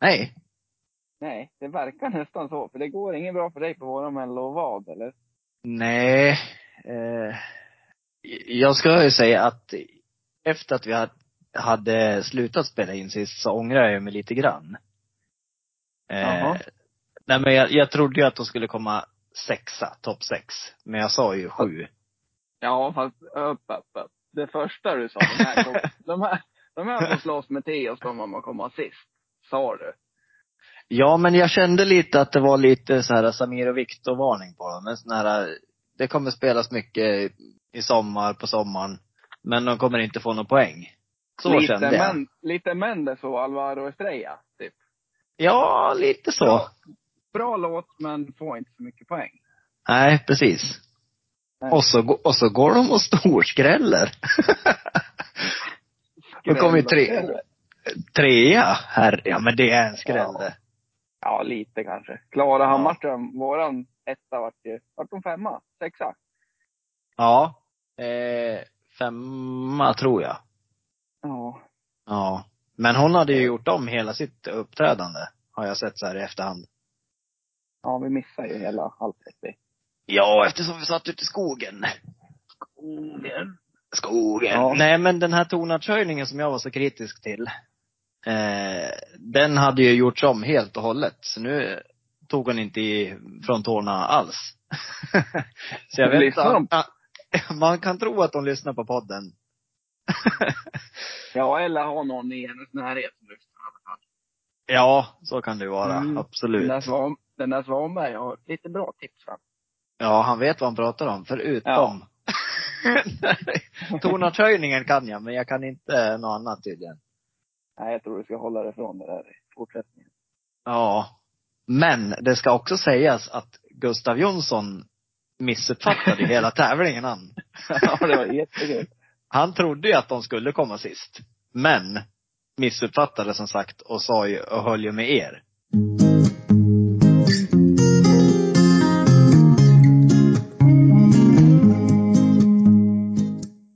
Nej. Nej, det verkar nästan så. För det går inget bra för dig på våra mello vad, eller? Nej. Eh, jag ska ju säga att efter att vi hade, slutat spela in sist så ångrar jag mig lite grann. Eh, nej men jag, jag trodde ju att de skulle komma sexa, topp sex. Men jag sa ju sju. Ja, fast upp, upp, upp. Det första du sa, de här, de här, de här får slåss med Theos, de om att komma sist. Sa du. Ja, men jag kände lite att det var lite så här Samir och Viktor-varning på dem. En sån här, det kommer spelas mycket i sommar, på sommaren. Men de kommer inte få någon poäng. Så lite kände jag. Men, lite Mendes och Alvaro Estrella, typ. Ja, lite så. Ja. Bra låt, men får inte så mycket poäng. Nej, precis. Nej. Och så, och så går de och storskräller. de kom ju tre, trea. Herre, ja men det är en skräll det. Ja, lite kanske. Klara Hammarström, våran etta vart ju, vart hon femma? Sexa? Ja. Eh, femma tror jag. Ja. Ja. Men hon hade ju gjort om hela sitt uppträdande. Har jag sett så här i efterhand. Ja, vi missar ju hela allt det. Ja, eftersom vi satt ute i skogen. Skogen. Skogen. Ja. Nej, men den här tonartshöjningen som jag var så kritisk till. Eh, den hade ju gjorts om helt och hållet. Så nu tog hon inte i, från tårna alls. så jag vet? Ja, Man kan tro att de lyssnar på podden. Ja, eller ha någon i hennes närhet som lyssnar ja, så kan det ju vara. Mm. Absolut. Den där, Svanberg har lite bra tips fram. Ja, han vet vad han pratar om. Förutom. Tonartshöjningen kan jag, men jag kan inte något annat tydligen. Nej, jag tror du ska hålla dig från det där i fortsättningen. Ja. Men det ska också sägas att Gustav Jonsson missuppfattade hela tävlingen han. ja, det var jättekul. Han trodde ju att de skulle komma sist. Men missuppfattade som sagt och sa ju, och höll ju med er.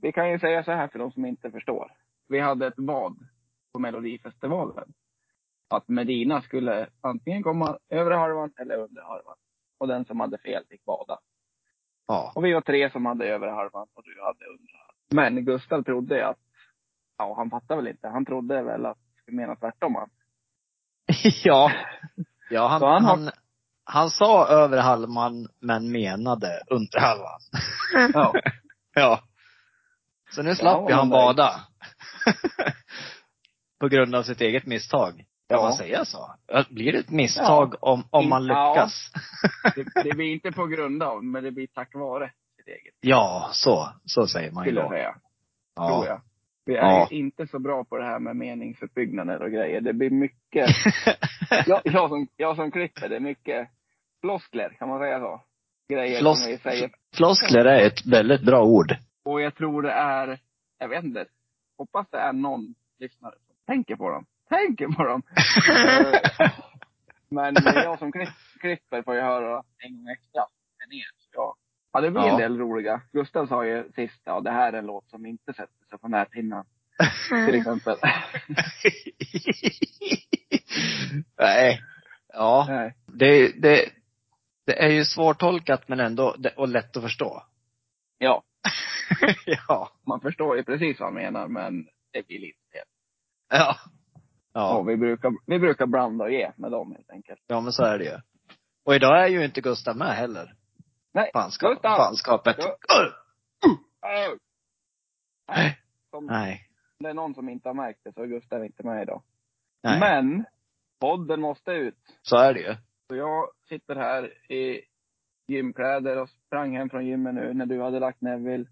Vi kan ju säga så här för de som inte förstår. Vi hade ett vad på Melodifestivalen. Att Medina skulle antingen komma övre halvan eller under halvan. Och den som hade fel fick bada. Ja. Och vi var tre som hade övre halvan och du hade under halvan. Men Gustav trodde att, ja han fattade väl inte. Han trodde väl att vi menade tvärtom han. ja. Ja, han, han han, han, sa över halvan, men menade under halvan. Ja. Ja. Så nu slapp Ja, ju han bada. På grund av sitt eget misstag. Kan Ja. man säga så? Blir det ett misstag om, om man In- ja. lyckas? Det, det blir inte på grund av, men det blir tack vare sitt eget. Ja, så. Så säger man ju då. säga. Tror Ja. jag. Vi är Ja. inte så bra på det här med meningsuppbyggnader och grejer. Det blir mycket, jag, jag, som, jag som klipper, det är mycket floskler, kan man säga så? Grejer Floss, som vi säger. floskler är ett väldigt bra ord. Och jag tror det är, jag vet inte, hoppas det är någon lyssnare tänker på dem. Tänker på dem! Men jag som klipp, klipper får ju höra en gång extra än er. Ja, det blir en Ja. del roliga. Gustav sa ju sist, ja det här är en låt som inte sätter sig på näthinnan. Till exempel. Nej. Ja. Nej. Det, det, det är ju svårtolkat men ändå, det, och lätt att förstå. Ja, ja. man förstår ju precis vad han menar, men det blir lite fel. Ja. Ja. Ja. vi, brukar, vi brukar blanda och ge med dem helt enkelt. Ja, men så är det ju. Och idag är ju inte Gustav med heller. Nej, Fanskap, Gustav! fanskapet. Ja. Au! Nej. Som, Nej. det är någon som inte har märkt det så är Gustav inte med idag. Nej. Men, podden måste ut. Så är det ju. Så jag sitter här i gymkläder och sprang hem från gymmet nu när du hade lagt Neville.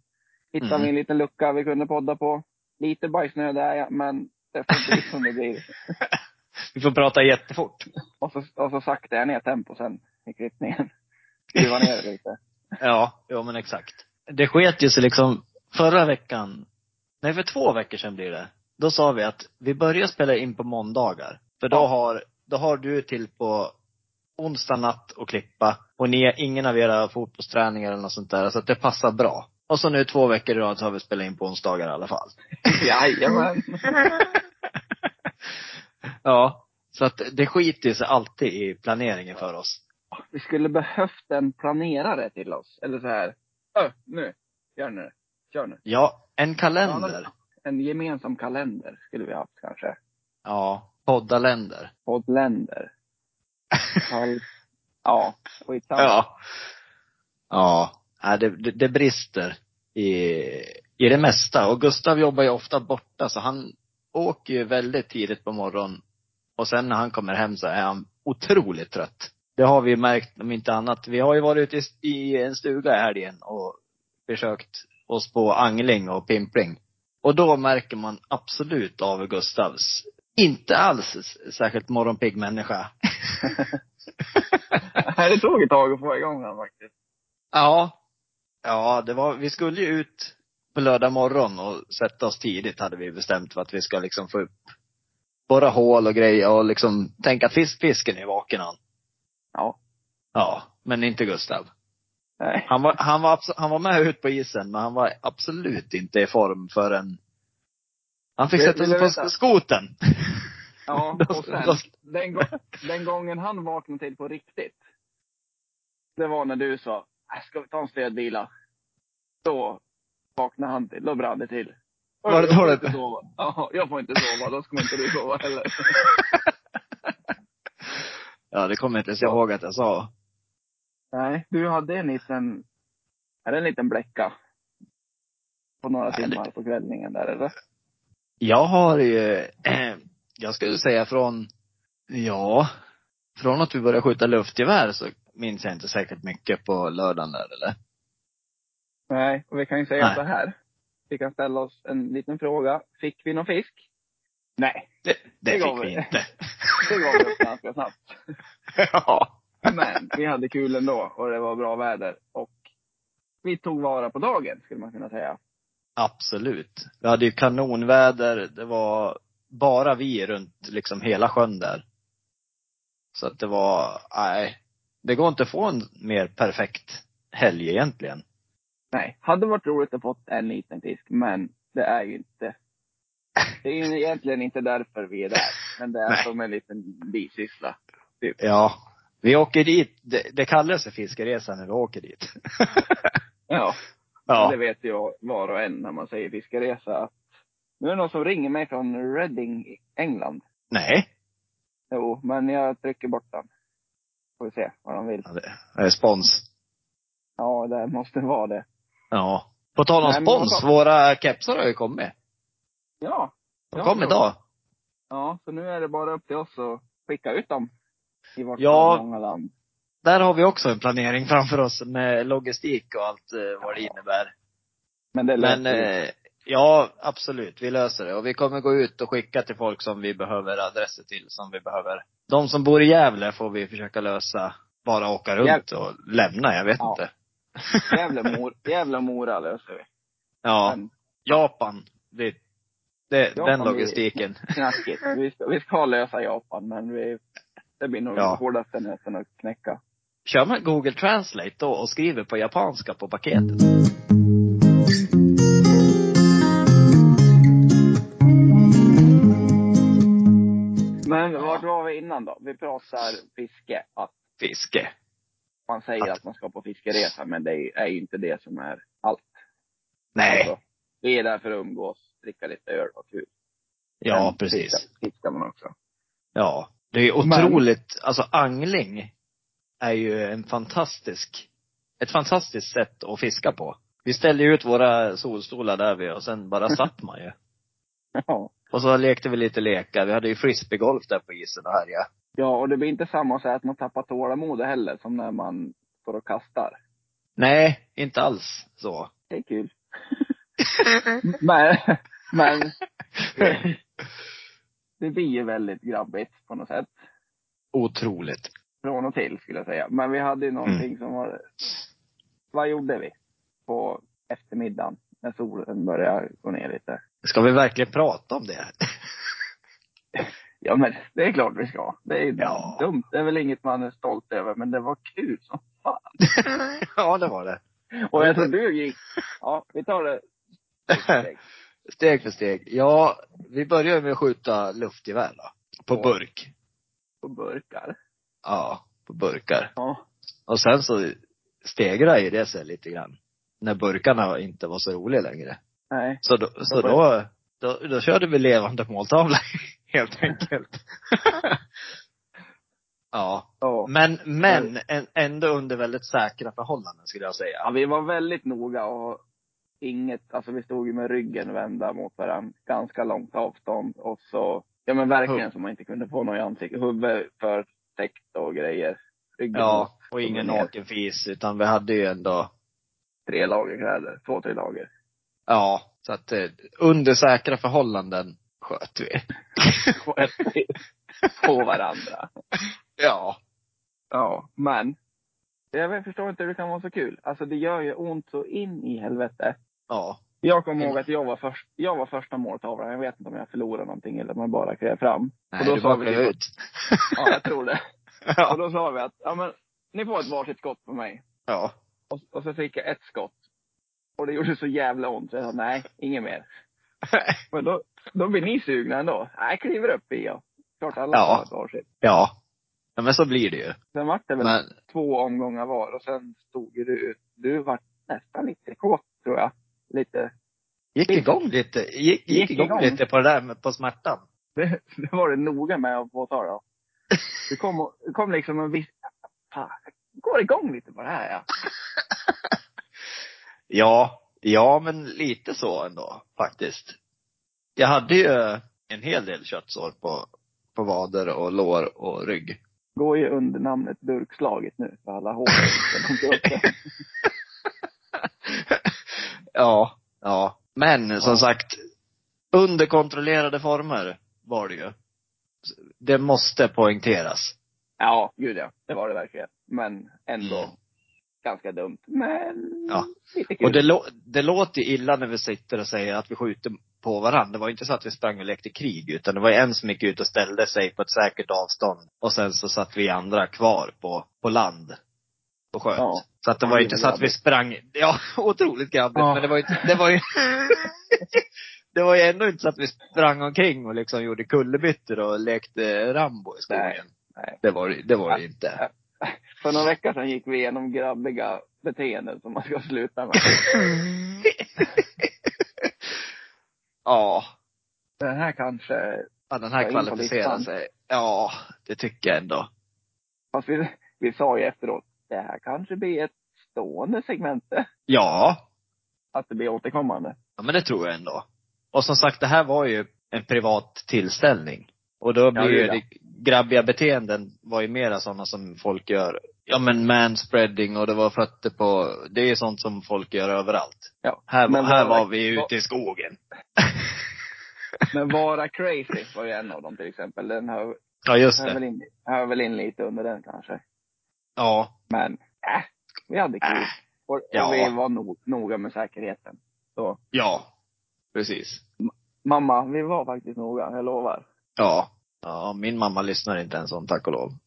Hittade Mm. vi en liten lucka vi kunde podda på. Lite bajsnödig är jag, men det får bli som det blir. Vi får prata jättefort. Och så, och så saktar jag ner tempo sen i klippningen. Skruva ner det lite. Ja, ja men exakt. Det sket ju sig liksom förra veckan, nej för två veckor sedan blir det. Då sa vi att vi börjar spela in på måndagar. För då Ja. har, då har du till på onsdag natt och klippa. Och ni, ingen av era fotbollsträningar eller något sånt där. Så att det passar bra. Och så nu två veckor i rad så har vi spelat in på onsdagar i alla fall. Jajamän. ja. Så att det skiter sig alltid i planeringen för oss. Vi skulle behövt en planerare till oss. Eller så här. Ö, nu. Gör nu. Kör nu. Ja, en kalender. En gemensam kalender skulle vi haft kanske. Ja, poddaländer. Poddländer. Ja, skitsamma. Ja. Ja, det, det, det brister i, i det mesta. Och Gustav jobbar ju ofta borta så han åker ju väldigt tidigt på morgonen. Och sen när han kommer hem så är han otroligt trött. Det har vi märkt om inte annat. Vi har ju varit ute i, i en stuga i helgen och försökt oss på angling och pimpling. Och då märker man absolut av Gustavs, inte alls särskilt morgonpigg människa. Det tog ett tag att få igång honom faktiskt. Ja. Ja, det var, vi skulle ju ut på lördag morgon och sätta oss tidigt hade vi bestämt för att vi ska liksom få upp borra hål och grejer och liksom tänka att fisk, fisken är vaken han. Ja. Ja, men inte Gustav. Nej. Han var, han var, han var med ut på isen, men han var absolut inte i form förrän han fick sätta sig på skoten. Ja, och sen, den, den gången han vaknade till på riktigt. Det var när du sa, "Äh, ska vi ta en stödvila? Då vaknade han till, då brann det till. Var det jag får då inte det- sova. Ja, jag får inte sova, då ska inte du sova heller. Ja, det kommer jag inte ens ihåg att jag sa. Nej, du hade en liten, är det en liten bläcka? På några Nej, det- timmar på kvällningen där eller? Jag har ju, jag skulle säga från, ja, från att vi började skjuta luftgevär så minns jag inte säkert mycket på lördagen där eller? Nej, och vi kan ju säga Nej. så här. Vi kan ställa oss en liten fråga. Fick vi någon fisk? Nej, Det, det Det fick vi vi. inte. det gav vi upp ganska snabbt. ja. Men vi hade kul ändå och det var bra väder. Och vi tog vara på dagen skulle man kunna säga. Absolut. Vi hade ju kanonväder. Det var bara vi runt liksom hela sjön där. Så att det var, nej. Det går inte att få en mer perfekt helg egentligen. Nej, hade varit roligt att få en liten fisk, men det är ju inte. Det är ju egentligen inte därför vi är där. Men det är Nej. som en liten bisyssla. Typ. Ja. Vi åker dit, det, det kallas för fiskeresa när vi åker dit. Ja, ja. det vet ju var och en när man säger fiskeresa. Att nu är det någon som ringer mig från Reading, England. Nej. Jo, men jag trycker bort den. Får vi se vad de vill. Ja, det- Respons. Ja, det måste vara det. Ja. På tal om Nej, men spons, fan. våra kepsar har ju kommit. Ja. De Ja, kom idag. Ja, så nu är det bara upp till oss att skicka ut dem. I vart Ja. många land. Där har vi också en planering framför oss med logistik och allt eh, vad det innebär. Men det Men löser vi. eh, ja, absolut. Vi löser det. Och vi kommer gå ut och skicka till folk som vi behöver adresser till, som vi behöver. De som bor i Gävle får vi försöka lösa. Bara åka runt och lämna, jag vet Ja. inte. Gävle, Mor, Gävle och Mora löser vi. Ja. Men Japan. Det, det, Japan den logistiken. knackigt. Vi ska, vi ska lösa Japan, men vi, det blir nog Ja. hårdaste nöten att knäcka. Kör man Google Translate då och skriver på japanska på paketet? Men vart var vi innan då? Vi pratar fiske. Att Fiske. man säger Att- att man ska på fiskeresa, men det är ju inte det som är allt. Nej. Alltså, vi är där för att umgås, dricka lite öl och kul. Ja, Sen precis. Fiskar, fiskar man också. Ja. Det är ju Men- otroligt, alltså angling är ju en fantastisk, ett fantastiskt sätt att fiska på. Vi ställde ju ut våra solstolar där vi och sen bara satt man ju. Ja. Och så lekte vi lite lekar. Vi hade ju frisbeegolf där på isen och här ja. Ja, och det blir inte samma sätt att man tappar tålamodet heller, som när man står och kastar. Nej, inte alls så. Det är kul. men, men det blir ju väldigt grabbigt på något sätt. Otroligt. Från och till skulle jag säga. Men vi hade ju någonting Mm. som var, vad gjorde vi på eftermiddagen när solen började gå ner lite? Ska vi verkligen prata om det? Ja men det är klart vi ska. Det är Ja. dumt. Det är väl inget man är stolt över, men det var kul som fan. ja, det var det. Och jag tror du gick, ja vi tar det steg för steg. Steg för steg. Ja, vi började med att skjuta luftgevär då. På Ja. burk. På burkar. Ja, på burkar. Ja. Och sen så stegrade ju det sig lite grann. När burkarna inte var så roliga längre. Nej. Så då, så då, då, då körde vi levande måltavla helt enkelt. ja. Ja. Men, men en, ändå under väldigt säkra förhållanden skulle jag säga. ja. Vi var väldigt noga och inget, alltså vi stod ju med ryggen vända mot varandra. Ganska långt avstånd och så, ja men verkligen så man inte kunde få något i ansiktet. Huvudet förtäckt och grejer. Ryggen Ja, och ingen nakenfis, utan vi hade ju ändå, tre lager kläder. Två, tre lager. ja, så att eh, under säkra förhållanden sköt vi. På, varandra. Ja. Ja, men. Jag förstår inte hur det kan vara så kul. Alltså det gör ju ont så in i helvete. Ja. Jag kommer ihåg att jag var, först, jag var första måltavlan. Jag vet inte om jag förlorade någonting eller om jag bara klev fram. Nej, Och då du sa bara klev typ- ut. Ja, jag tror det. Och ja. då sa vi att, ja men, ni får ett varsitt skott på mig. ja. Och, och så fick jag ett skott. Och det gjorde så jävla ont så jag sa, nej, inget mer. Men då, då blir ni sugna ändå. Nej, kliver upp i jag. Klart alla Ja. ett varsitt. Ja. Ja men så blir det ju. Sen vart det väl Men, två omgångar var och sen stod ju du ut. Du var nästan lite kåt tror jag. Lite. gick igång lite, gick, gick Gick igång, igång. lite på det där med, på smärtan. Det, det var det noga med att påtala. Det kom, och- det kom liksom en viss, fan, jag går igång lite på det här ja. Ja, ja men lite så ändå faktiskt. Jag hade ju en hel del köttsår på, på vader och lår och rygg. Går ju under namnet durkslaget nu för alla hår som ja, ja. Men som Ja. sagt, under kontrollerade former var det ju. Det måste poängteras. Ja, gud ja. Det var det verkligen. Men ändå Mm. Ganska dumt. Men Ja. lite kul. Och det, lå- det låter illa när vi sitter och säger att vi skjuter på varandra. Det var inte så att vi sprang och lekte krig, utan det var en som gick ut och ställde sig på ett säkert avstånd. Och sen så satt vi andra kvar på, på land och sköt. Ja. Så att det var ju inte så att vi sprang, ja, otroligt grabbigt. Ja. Men det var ju inte, det var ju, det var ju ändå inte så att vi sprang omkring och liksom gjorde kullerbyttor och lekte Rambo i skogen. Nej, nej. Det var det, det var det inte. För några veckor sedan gick vi igenom grabbiga beteenden som man ska sluta med. ja. Den här kanske, Ja, den här kvalificerar sig. Ja, det tycker jag ändå. fast vi, vi sa ju efteråt, det här kanske blir ett stående segment. det. Ja, Att det blir återkommande. ja men det tror jag ändå. Och som sagt, det här var ju en privat tillställning. Och då blir det är ju det. Grabbiga beteenden var ju mera sådana som folk gör. Ja men manspreading och det var fötter på, det är sånt som folk gör överallt. Ja. Här, Men här vad- var vi ute i skogen. Men Vara crazy var ju en av dem till exempel. Den hör, Ja just hör, väl, det. in, hör väl in lite under den kanske. Ja. Men, äh, vi hade kul. Äh, Och, och ja. vi var no, noga med säkerheten. Så, Ja. Precis. mamma, vi var faktiskt noga, jag lovar. Ja. Ja, min mamma lyssnar inte ens om, tack och lov.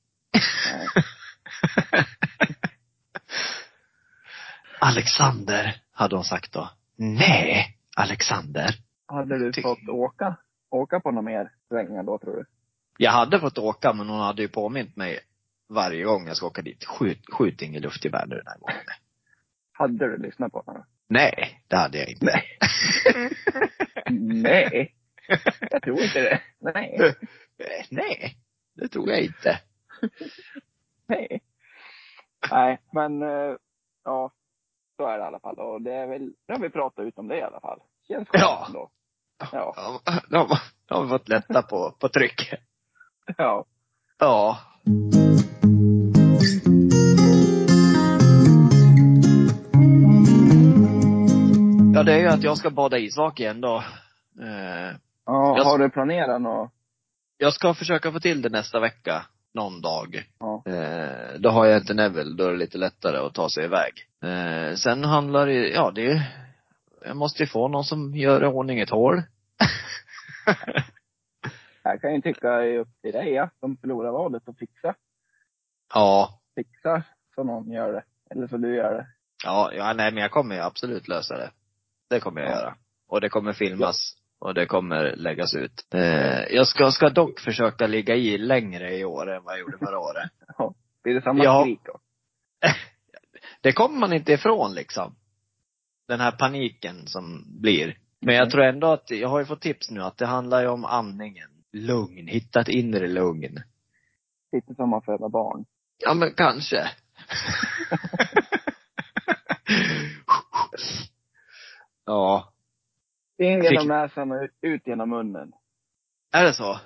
Alexander, hade hon sagt då. Nej, Alexander. Hade du Ty- fått åka, åka på några mer svängar då tror du? Jag hade fått åka, men hon hade ju påmint mig varje gång jag ska åka dit. Skjut, skjut ingen luftgevär nu den här gången. Hade du lyssnat på henne? Nej, det hade jag inte. Nej. Nej. Jag tror inte det. Nej. Eh, Nej, det tror jag inte. Nej. Nej, men eh, ja. Så är det i alla fall. Och det är väl, nu har vi pratat ut om det i alla fall. Känns skönt Ja. ändå. Ja. Ja, har- då har vi fått lätta på, på trycket. Ja. Ja. Ja, det är ju att jag ska bada isvak igen då. Eh, ja Jag- har du planerat något? Jag ska försöka få till det nästa vecka. Någon dag. Ja. Eh, då har jag inte Neville, då är det lite lättare att ta sig iväg. Eh, sen handlar det, ja det är, jag måste ju få någon som gör i ordning ett hål. Jag kan ju tycka är upp till dig, ja, som förlorar valet att fixa. ja. Fixa så någon gör det. Eller så du gör det. Ja, ja, nej men jag kommer ju absolut lösa det. Det kommer jag Ja. göra. Och det kommer filmas. Och det kommer läggas ut. Eh, jag ska, ska dock försöka ligga i längre i år än vad jag gjorde förra året. Blir det samma Ja. skrik då? Det kommer man inte ifrån liksom. Den här paniken som blir. Men jag Mm. tror ändå att, jag har ju fått tips nu att det handlar ju om andningen. Lugn, hitta ett inre lugn. Lite som att föda barn. Ja men kanske. ja. In Fick- genom näsan och ut genom munnen. Är det så?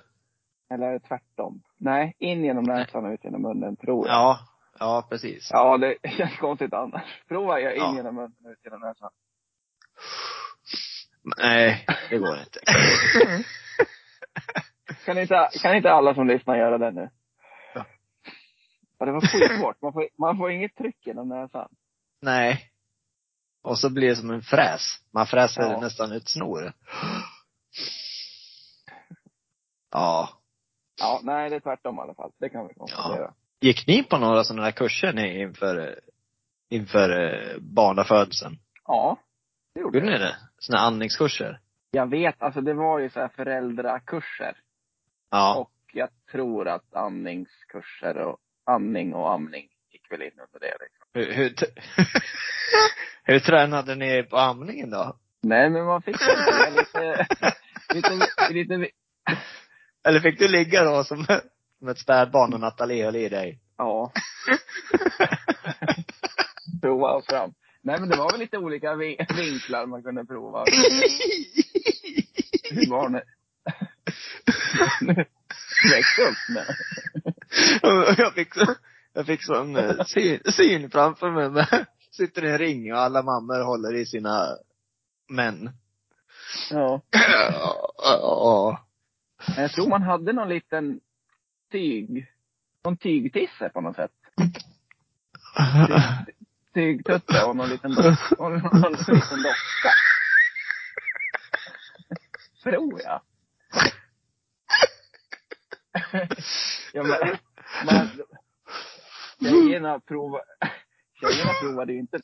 Eller är det tvärtom? Nej, in genom näsan och ut genom munnen, tror jag. Ja. Ja, precis. Ja, det känns konstigt annars. Prova jag in Ja. genom munnen och ut genom näsan. Nej, det går inte. Kan inte, kan inte alla som lyssnar göra det nu? Ja. Ja, det var skitsvårt. Man får, man får inget tryck genom näsan. Nej. Och så blir det som en fräs. Man fräser Ja. nästan ut snor. Ja. Ja, nej, det är tvärtom i alla fall. Det kan vi konstatera. Gick ni på några sådana där kurser ni inför, inför eh, barnafödseln? Ja, det gjorde Gjorde ni det? Sådana andningskurser? Jag vet, alltså det var ju så här föräldrakurser. Ja. Och jag tror att andningskurser och andning och amning gick väl in under det liksom. Hur, hur, hur tränade ni på amningen då? Nej, men man fick lite, lite, lite, Eller fick du ligga då som, som ett spädbarn och Nathalie höll i dig? ja. prova fram. Nej, men det var väl lite olika vi- vinklar man kunde prova. Hur barnet växte upp med. jag fick så, jag fick sån eh, syn, syn framför mig med, sitter i en ring och alla mammor håller i sina män. Ja. Ja. Men Jag tror man hade någon liten tyg, någon tygtisse på något sätt. Tygtutte och någon liten, och någon liten docka. Tror jag. ja, men, man, tjejerna provade, tjejerna provade ju inte.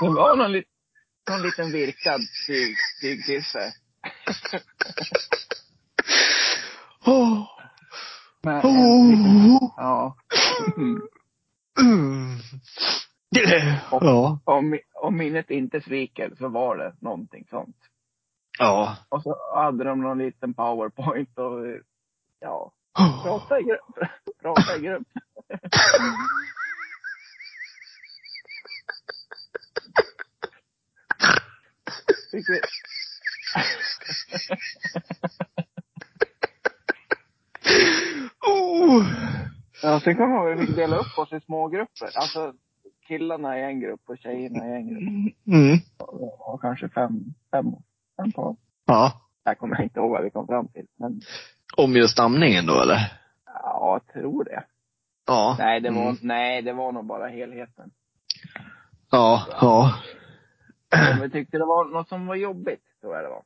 Det var någon, lit, någon liten virkad tyg, tygtisse. Åh. Men, en liten, ja. Mm. Mm. Det- Ja. Om, om minnet inte sviker så var det någonting sånt. Ja. Och så hade de någon liten powerpoint och ja, prata i grupp. Prata i grupp. Fick vi, Oh. ja, sen kommer jag ihåg vi fick dela upp oss i små grupper. Alltså killarna i en grupp och tjejerna i en grupp. Mm. Och kanske fem, fem, fem par. Ja. Jag kommer inte ihåg vad vi kom fram till. Men Om just amningen då eller? ja, jag tror det. Ja. Nej, det var, Mm. nej, det var nog bara helheten. Ja. Ja. Men vi tyckte det var något som var jobbigt, tror jag det var.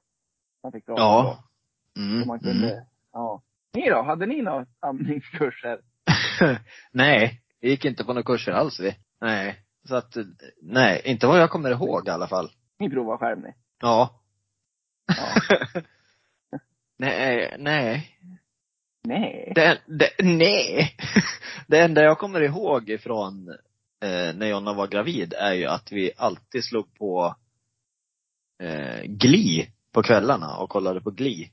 Man fick Ja. Mm. Man kunde, ja. Ni då? Hade ni några amningskurser? nej, vi gick inte på några kurser alls vi. Nej. Så att, nej, inte vad jag kommer ihåg i alla fall. Ni provar själv ni? Ja. Ja. nej, nej. Nej. Det, det, nej. Det enda jag kommer ihåg ifrån eh, när Jonna var gravid är ju att vi alltid slog på eh, Gli på kvällarna och kollade på Gli.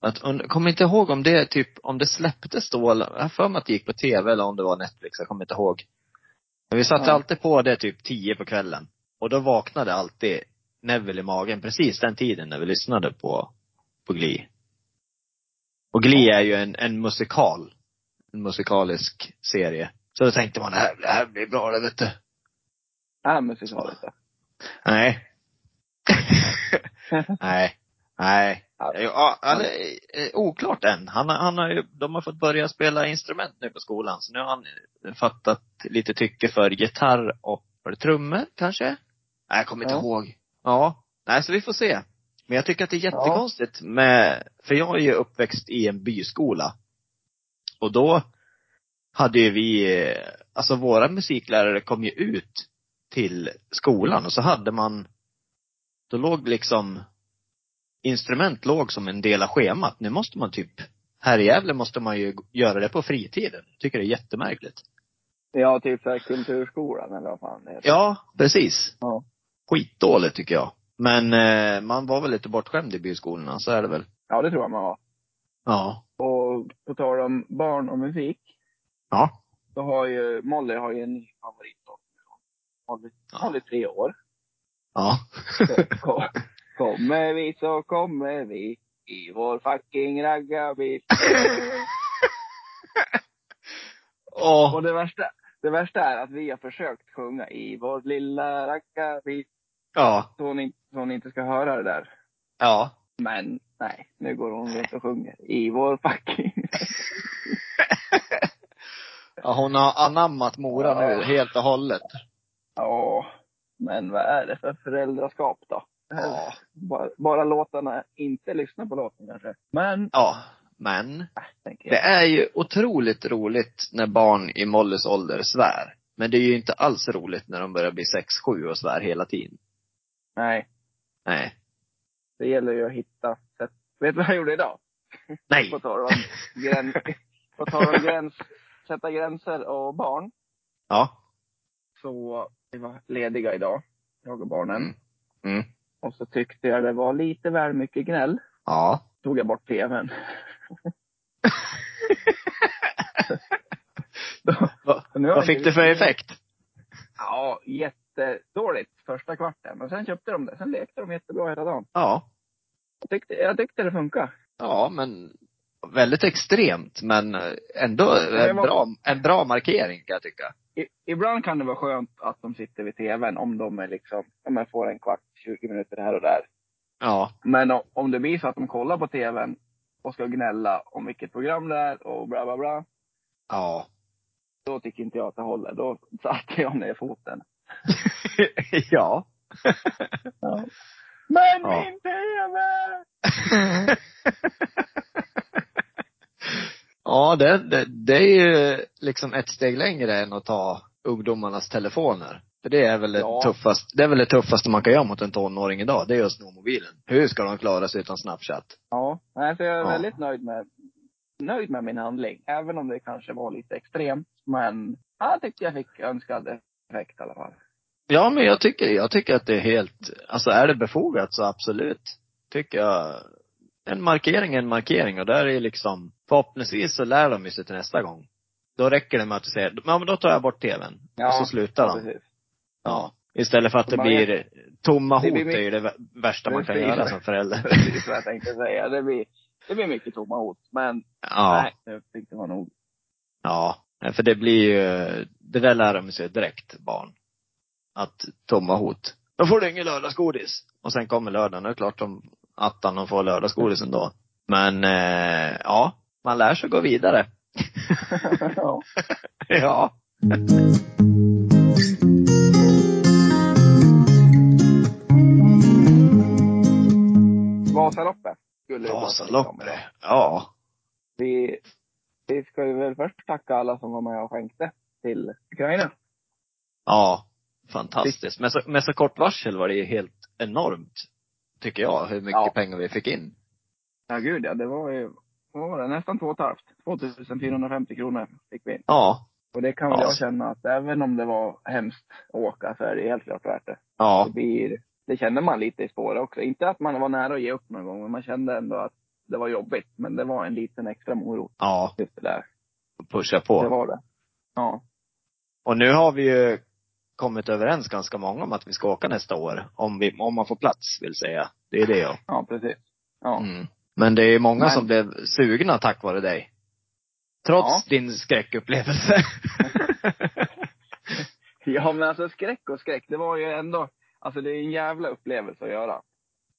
Att, und- kommer inte ihåg om det typ, om det släpptes då, eller, jag för mig att det gick på tv eller om det var Netflix, jag kommer inte ihåg. Men vi satte Ja. alltid på det typ tio på kvällen. Och då vaknade alltid Neville i magen precis den tiden när vi lyssnade på, på Gli. Och Gli är ju en, en musikal. En musikalisk serie. Så då tänkte man, det här, det här blir bra det vet du. Är musikaliskt då? Nej. Nej. Nej. Ja. Ja, eller, eh, oklart än. Han, har- han har ju, de har fått börja spela instrument nu på skolan. Så nu har han fattat lite tycke för gitarr och, var det trummor kanske? Nej, jag kommer inte Ja. ihåg. Ja. Nej, så vi får se. Men jag tycker att det är jättekonstigt med, för jag är ju uppväxt i en byskola. Och då hade ju vi, eh, alltså våra musiklärare kom ju ut till skolan och så hade man då låg liksom instrument låg som en del av schemat. Nu måste man typ, här i Gävle måste man ju göra det på fritiden. Jag tycker det är jättemärkligt. Ja, typ såhär kulturskolan eller vad fan det heter. Ja, precis. Ja. Skitdåligt tycker jag. Men eh, man var väl lite bortskämd i byskolorna, så är det väl. Ja, det tror jag man var. Ja. Och på tal om barn och musik. Ja. Så har ju, Molly har ju en ny favorit då. Molly, Ja. Molly tre år. Ja. Kom, kommer vi så kommer vi i vår fucking raggarbil. Åh. Och det värsta, det värsta är att vi har försökt sjunga i vår lilla raggarbil. Ja. Så hon, inte, så hon inte ska höra det där. Ja. Men nej, nu går hon runt och sjunger i vår fucking ja. Hon har anammat Mora nu Ja. helt och hållet. Ja, men vad är det för föräldraskap då? Ja. Bara, bara låtarna, inte lyssna på låten kanske. Men, Ja. Men tänker det är ju otroligt roligt när barn i Mollys ålder svär. Men det är ju inte alls roligt när de börjar bli sex, sju och svär hela tiden. Nej, Nej. det gäller ju att hitta sätt. Vet du vad jag gjorde idag? Nej. På tal om gräns, på tal om gräns, sätta gränser och barn. Ja. Så vi var lediga idag, jag och barnen. Mm. Mm. Och så tyckte jag det var lite väl mycket gnäll. Ja. Tog jag bort tvn. Då- vad fick det för effekt? Ja, jättedåligt första kvarten. Men sen köpte de det. Sen lekte de jättebra hela dagen. Ja. Jag tyckte, jag tyckte det funkar. Ja, men väldigt extremt, men ändå en var- bra, en bra markering kan jag tycka. I, ibland kan det vara skönt att de sitter vid tvn om de är liksom, om jag får en kvart, 20 minuter här och där. Ja. Men om, om det blir så att de kollar på tvn och ska gnälla om vilket program det är och bla bla bla. Ja. Då tycker inte jag att det håller. Då satte jag ner foten. ja. Ja. Men Ja. min TV! ja, det, det, det är ju liksom ett steg längre än att ta ungdomarnas telefoner. För det är väl det Ja. tuffaste, det är väl det tuffaste man kan göra mot en tonåring idag. Det är att sno mobilen. Hur ska de klara sig utan Snapchat? Ja, nej, så jag är Ja. väldigt nöjd med, nöjd med min handling. Även om det kanske var lite extremt. Men ja, jag tyckte jag fick önskad effekt i alla fall. Ja, men jag tycker, jag tycker att det är helt, alltså är det befogat så absolut. Tycker jag. En markering är en markering och där är liksom, förhoppningsvis så lär de sig till nästa gång. Då räcker det med att du säger, ja men då tar jag bort tvn. och så slutar ja, de. precis. Ja. Istället för att det blir, tomma hot Det blir mycket- är ju det vä- värsta man kan göra som förälder. Precis vad jag tänkte säga. Det blir, det blir mycket tomma hot. Men Ja. nej, jag tyckte det var nog. Ja. Nej, För det blir ju, det där lär de sig direkt, barn. Att tomma hot. Då får du ingen lördagsgodis. Och sen kommer lördagen. Det är klart de, attan de får lördagsgodis ändå. Men, eh, ja. Man lär sig gå vidare. ja. ja. Vasaloppet. Skulle Vasaloppet. Ja. Vi, vi ska ju väl först tacka alla som var med och skänkte till Ukraina. Ja. Fantastiskt. Med så, med så kort varsel var det ju helt enormt. Tycker jag, hur mycket Ja. pengar vi fick in. Ja gud ja, det var ju, vad var det, nästan två och ett halvt. 2450 kronor fick vi in. Ja. Och det kan väl Ja. jag känna att även om det var hemskt att åka så är det helt klart värt det. Ja. Det blir, det kände man lite i spåret också. Inte att man var nära att ge upp någon gång, men man kände ändå att det var jobbigt. Men det var en liten extra morot, Ja. just det där. Pusha på. Det var det. Ja. Och nu har vi ju kommit överens ganska många om att vi ska åka nästa år. Om, vi, om man får plats, vill säga. Det är det ja. Ja, precis. Ja. Mm. Men det är många Men- som blev sugna tack vare dig. Trots Ja. din skräckupplevelse. Ja, men alltså skräck och skräck, det var ju ändå, alltså det är en jävla upplevelse att göra.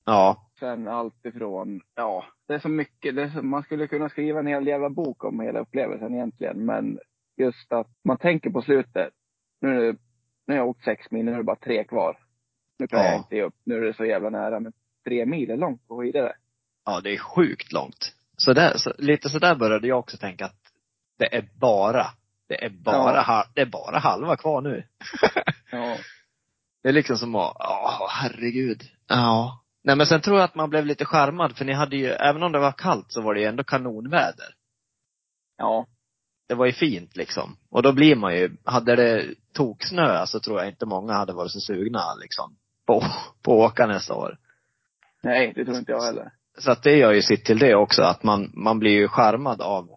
ja. Sen allt ifrån, ja, det är så mycket, är så, man skulle kunna skriva en hel jävla bok om hela upplevelsen egentligen. Men just att man tänker på slutet, nu, nu har jag åkt sex mil, nu är det bara tre kvar. Nu kan Ja. jag inte ge upp, nu är det så jävla nära. Men tre mil är långt på skidor det. Ja, det är sjukt långt. Så, där, så lite sådär började jag också tänka att det är bara, det är bara, Ja. ha, det är bara halva kvar nu. Ja. Det är liksom som att, ja, herregud. Ja. Nej men sen tror jag att man blev lite skärmad för ni hade ju, även om det var kallt så var det ju ändå kanonväder. Ja. Det var ju fint liksom. Och då blir man ju, hade det toksnö så tror jag inte många hade varit så sugna liksom på, på att åka nästa år. Nej, det tror inte jag heller. Så att det gör ju sitt till det också, att man, man blir ju skärmad av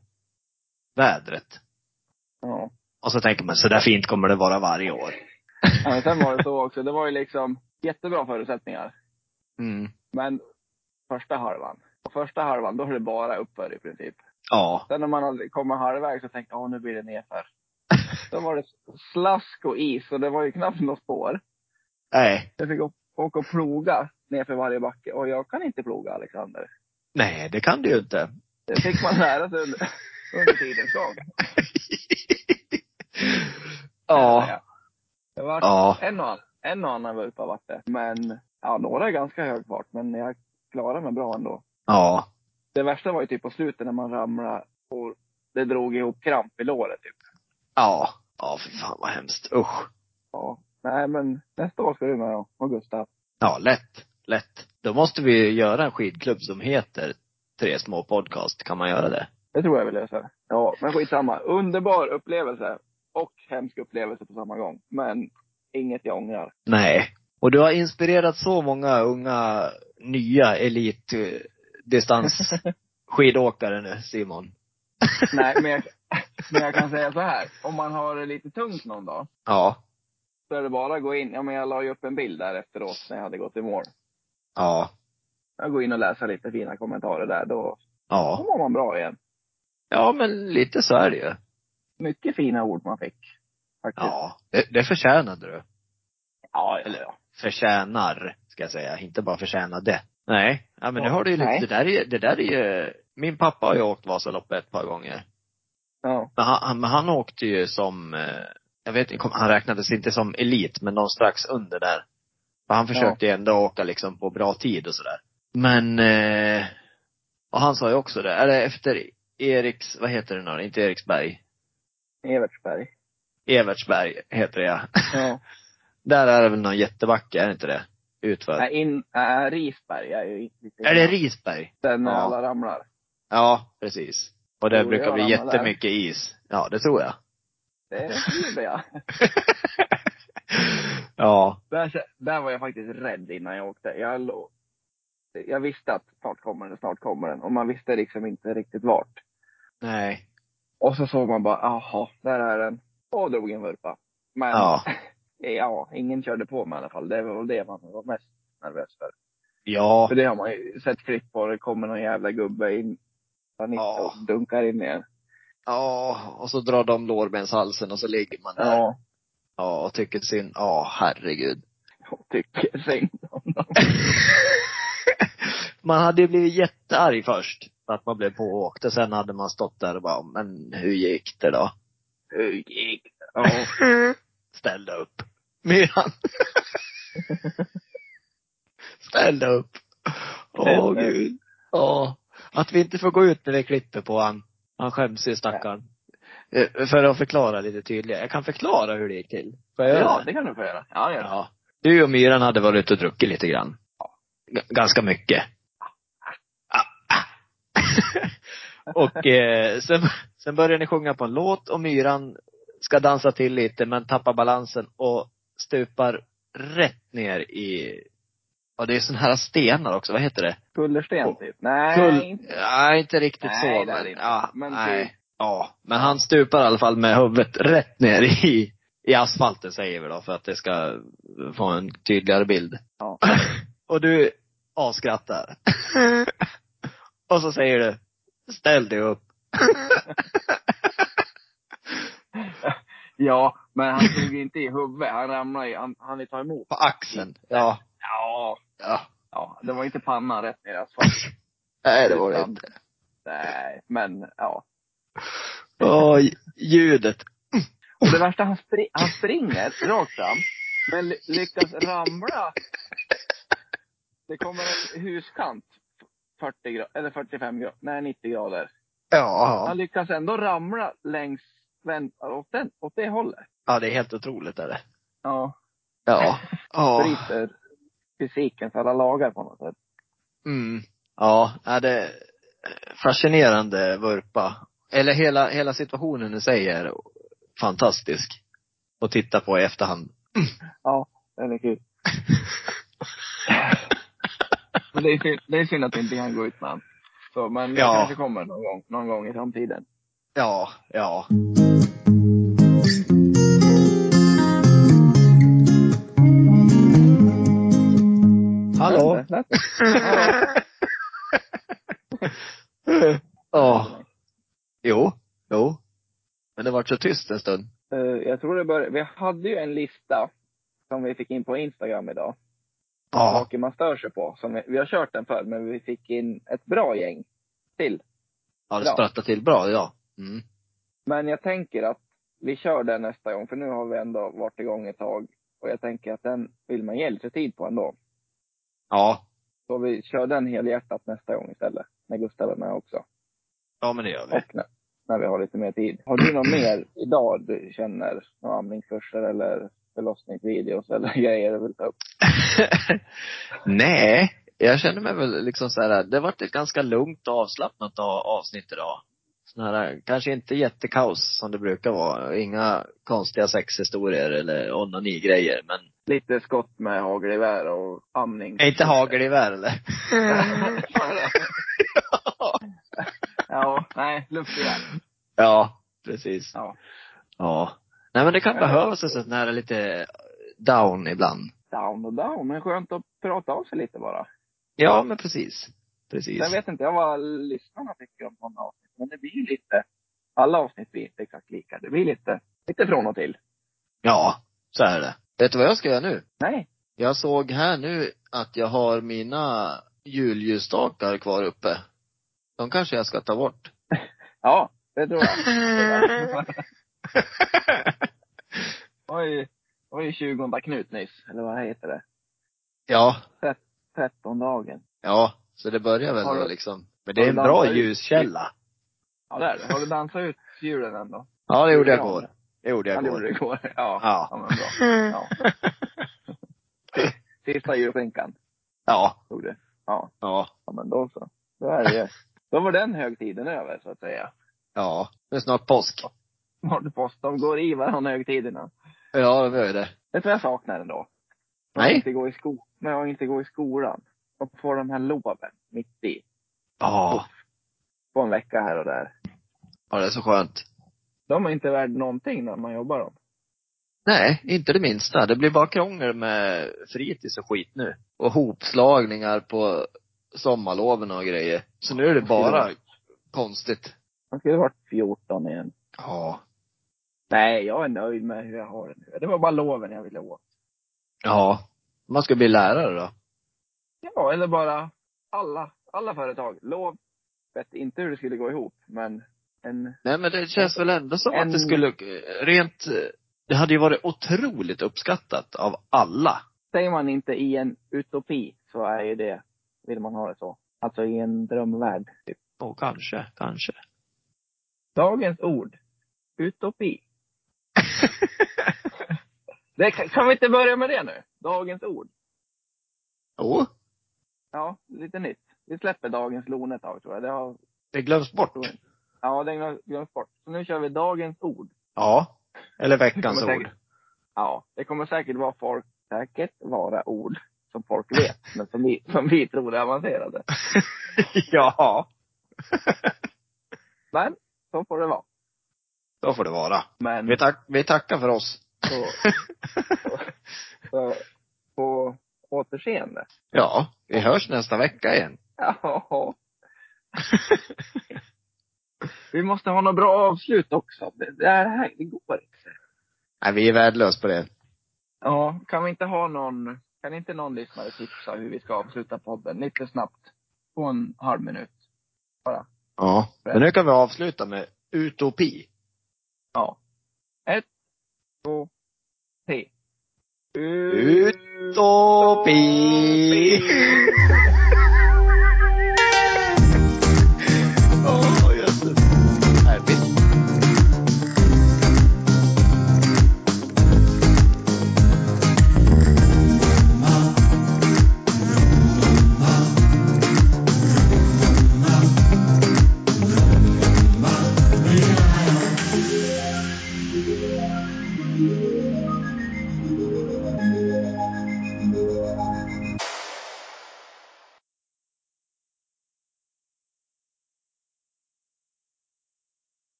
vädret. Ja. Och så tänker man, så där fint kommer det vara varje år. ja men sen var det så också. Det var ju liksom jättebra förutsättningar. Mm. Men första halvan. Och första halvan, då är det bara uppför i princip. Ja. Sen när man kommit halvvägs så tänkte jag, nu blir det nerför. Då var det slask och is och det var ju knappt något spår. Nej. Jag fick åka och ploga nerför varje backe. Och jag kan inte ploga Alexander. Nej, det kan du ju inte. Det fick man lära sig under, under tidens gång. ja. Det var Ja. en, och annan, en och annan vurpa vart det. Men, ja några är ganska hög fart. Men jag klarade mig bra ändå. Ja. Det värsta var ju typ på slutet när man ramlade och det drog ihop kramp i låret typ. Ja. Ja, fy fan vad hemskt. Usch. Ja. Nej men nästa år ska du med då. Och Gustav. Ja, lätt. Lätt. Då måste vi göra en skidklubb som heter Tre små podcast. Kan man göra det? Det tror jag vi löser. Ja, men skitsamma. Underbar upplevelse. Och hemsk upplevelse på samma gång. Men inget jag ångrar. Nej. Och du har inspirerat så många unga, nya elitdistansskidåkare nu, Simon. Nej, men jag, men jag kan säga så här. Om man har det lite tungt någon dag. Ja. Så är det bara att gå in. Ja, men jag la ju upp en bild där efteråt när jag hade gått i mål. Ja. Jag går in och läser lite fina kommentarer där. Då, då Ja. mår man bra igen. Ja, men lite så är det ju. Mycket fina ord man fick. Faktiskt. Ja. Det, det förtjänade du. Ja, eller ja. Förtjänar, ska jag säga. Inte bara förtjänade. Nej. Ja, men nu Ja, har du ju lite, det där är det där är ju, min pappa har ju åkt Vasaloppet ett par gånger. Ja. Men han, men han åkte ju som, eh, jag vet inte, han räknades inte som elit, men någon strax under där. För han försökte ju ändå åka liksom på bra tid och sådär. Men, eh, och han sa ju också det, är det efter Eriks, vad heter det nu? Inte Eriksberg. Evertsberg. Evertsberg heter det ja. Ja. Där är det väl någon jättebacke, är det inte det? Utför. Nej, in, äh, Risberg är ju lite Är det Risberg? Den när Ja. alla ramlar. Ja, precis. Och det Tror brukar bli ramlar där. jättemycket is. Ja, det tror jag. Det gjorde jag. ja. Där, där var jag faktiskt rädd innan jag åkte. Jag, låg, jag visste att snart kommer den, snart kommer den. Och man visste liksom inte riktigt vart. Nej. Och så såg man bara, jaha, där är den. Och drog en vurpa. Men, Ja. ja. ingen körde på mig i alla fall. Det var väl det man var mest nervös för. Ja. För det har man ju sett klipp på. Det kommer någon jävla gubbe in. Panik Ja. och dunkar in igen. Ja, och så drar de lårbenshalsen och så ligger man där. Ja. Ja, och tycker synd. Ja, herregud. Jag tycker synd om dem. man hade ju blivit jättearg först. För att man blev pååkt. Och sen hade man stått där och bara, men hur gick det då? Hur gick det? Ja. Ställde upp. Myran. Ställde upp. Åh upp. gud. Ja. Att vi inte får gå ut med det klippet på han. Han skäms ju stackarn. Eh, För att förklara lite tydligare. Jag kan förklara hur det gick till. Får jag göra Ja, det? kan du få göra. Ja, gör det. Ja. Du och Myran hade varit ute och druckit lite grann. G- ganska mycket. Och eh, sen, sen började ni sjunga på en låt och Myran ska dansa till lite men tappar balansen och stupar rätt ner i, ja det är såna här stenar också, vad heter det? Kullersten typ. Nej, Kull, inte. nej inte riktigt Nej, så men, ja, Men nej. typ- Ja, men han stupar i alla fall med huvudet rätt ner i, i asfalten säger vi då för att det ska få en tydligare bild. Ja. Och du avskrattar. och så säger du, ställ dig upp. Ja, men han slog inte i huvudet. Han ramlade i, han, han ta emot. På axeln. Ja. Ja. Ja. Ja, det var inte pannan rätt ner i asfalten. Nej, det var det inte. Nej, men ja. Åh, ljudet. Och det värsta, han, spri, han springer rakt fram. Men ly- lyckas ramla. Det kommer en huskant. 40 grader, eller 45 grader, nej 90 grader. Ja. Han lyckas ändå ramla längs, vänt, åt, den, åt det hållet. Ja, det är helt otroligt är det. Ja. Ja. Ja. Bryter fysikens alla lagar på något sätt. Mm. Ja, är det fascinerande vurpa. Eller hela, hela situationen i sig är fantastisk. Att titta på i efterhand. Ja, den är kul. men det är, synd, det är synd att vi inte kan gå ut med. Så, men det Ja. kanske kommer någon gång, någon gång i framtiden. Ja, ja. Hallå? Ja. Jo, jo. Men det var så tyst en stund. Eh, jag tror det började, vi hade ju en lista som vi fick in på Instagram idag. Ja. Saker man stör sig på. Som vi, vi har kört den förr, men vi fick in ett bra gäng till. Ja, det sprattade till bra, ja. Mm. Men jag tänker att vi kör den nästa gång, för nu har vi ändå varit igång ett tag. Och jag tänker att den vill man ge lite tid på ändå. Ja. Så vi kör den helhjärtat nästa gång istället. När Gustav är med också. Ja, men det gör vi. Och när, när vi har lite mer tid. Har du något mer idag du känner? Några amningskurser eller förlossningsvideos eller grejer du vill ta upp? Nej, jag känner mig väl liksom så här, det har varit ett ganska lugnt och avslappnat avsnitt idag. Sån här, kanske inte jättekaos som det brukar vara. Inga konstiga sexhistorier eller onani-grejer, men Lite skott med hagelgevär och amning. är inte hagelgevär eller? ja, nej, luftgevär. ja, precis. Ja. Ja. Nej men det kan behövas en sån här lite down ibland. Down och down, men skönt att prata av sig lite bara. Ja, men precis. Precis. Sen vet inte jag vad lyssnarna tycker om sådana men det blir lite, alla avsnitt blir inte exakt lika. Det blir lite, lite från och till. Ja, så är det. Vet du vad jag ska göra nu? Nej. Jag såg här nu att jag har mina julljusstakar kvar uppe. De kanske jag ska ta bort. Ja, det tror jag. Oj, ju 20 Knut nyss, eller vad heter det? ja, 13 dagen. ja. Så det börjar väl då liksom. Men det är en bra ljuskälla. Ja, det är det. Har du dansat ut julen ändå? Ja, det gjorde jag Ja. igår. Det gjorde Ja, jag det gjorde igår. du igår. Ja. Ja. ja men bra. Ja. Sista julskinkan Ja. tog du. Ja. Ja. ja, men då så. Då är det ju. Då var den högtiden över, så att säga. Ja. Det är snart påsk. Snart post. De går i varandra högtiderna. Ja, det är det. Vet du vad jag saknar ändå? Jag Nej. inte går i sko när jag inte går i skolan. Och får de här loven mitt i. Ja. På en vecka här och där. Ja, det är så skönt. De är inte värd någonting när man jobbar dem. Nej, inte det minsta. Det blir bara krångel med fritids och skit nu. Och hopslagningar på sommarloven och grejer. Så nu är det bara konstigt. Man skulle varit 14 igen. Ja. Nej, jag är nöjd med hur jag har det nu. Det var bara loven jag ville åt. Ja. Man ska bli lärare då. Ja, eller bara alla, alla företag. Lov. Vet inte hur det skulle gå ihop, men en, Nej men det känns väl ändå som En- att det skulle, rent, det hade ju varit otroligt uppskattat av alla. säger man inte i en utopi så är ju det, vill man ha det så. Alltså i en drömvärld. Typ. Och kanske, kanske. Dagens ord. Utopi. Det, kan, kan vi inte börja med det nu? Dagens ord. Jo, Ja, lite nytt. Vi släpper dagens lon ett tag tror jag. Det har, det glöms bort. ja, den har glömts bort. Så nu kör vi dagens ord. Ja. Eller veckans Det ord. säkert- Ja, det kommer säkert vara folk, säkert vara ord som folk vet, men som vi, som vi tror är avancerade. ja. Men, så får det vara. Då får det vara. Men, Vi, tack, vi tackar för oss. så, så, så, på återseende. Ja, vi hörs nästa vecka igen. Ja. Vi måste ha något bra avslut också. Det, det här, det går inte. Nej, vi är värdelösa på det. Ja, kan vi inte ha någon, kan inte någon lyssnare tipsa hur vi ska avsluta podden lite snabbt? På en halv minut. Bara. Ja. Men nu kan vi avsluta med utopi. Ja. Ett, två, tre. Utopi!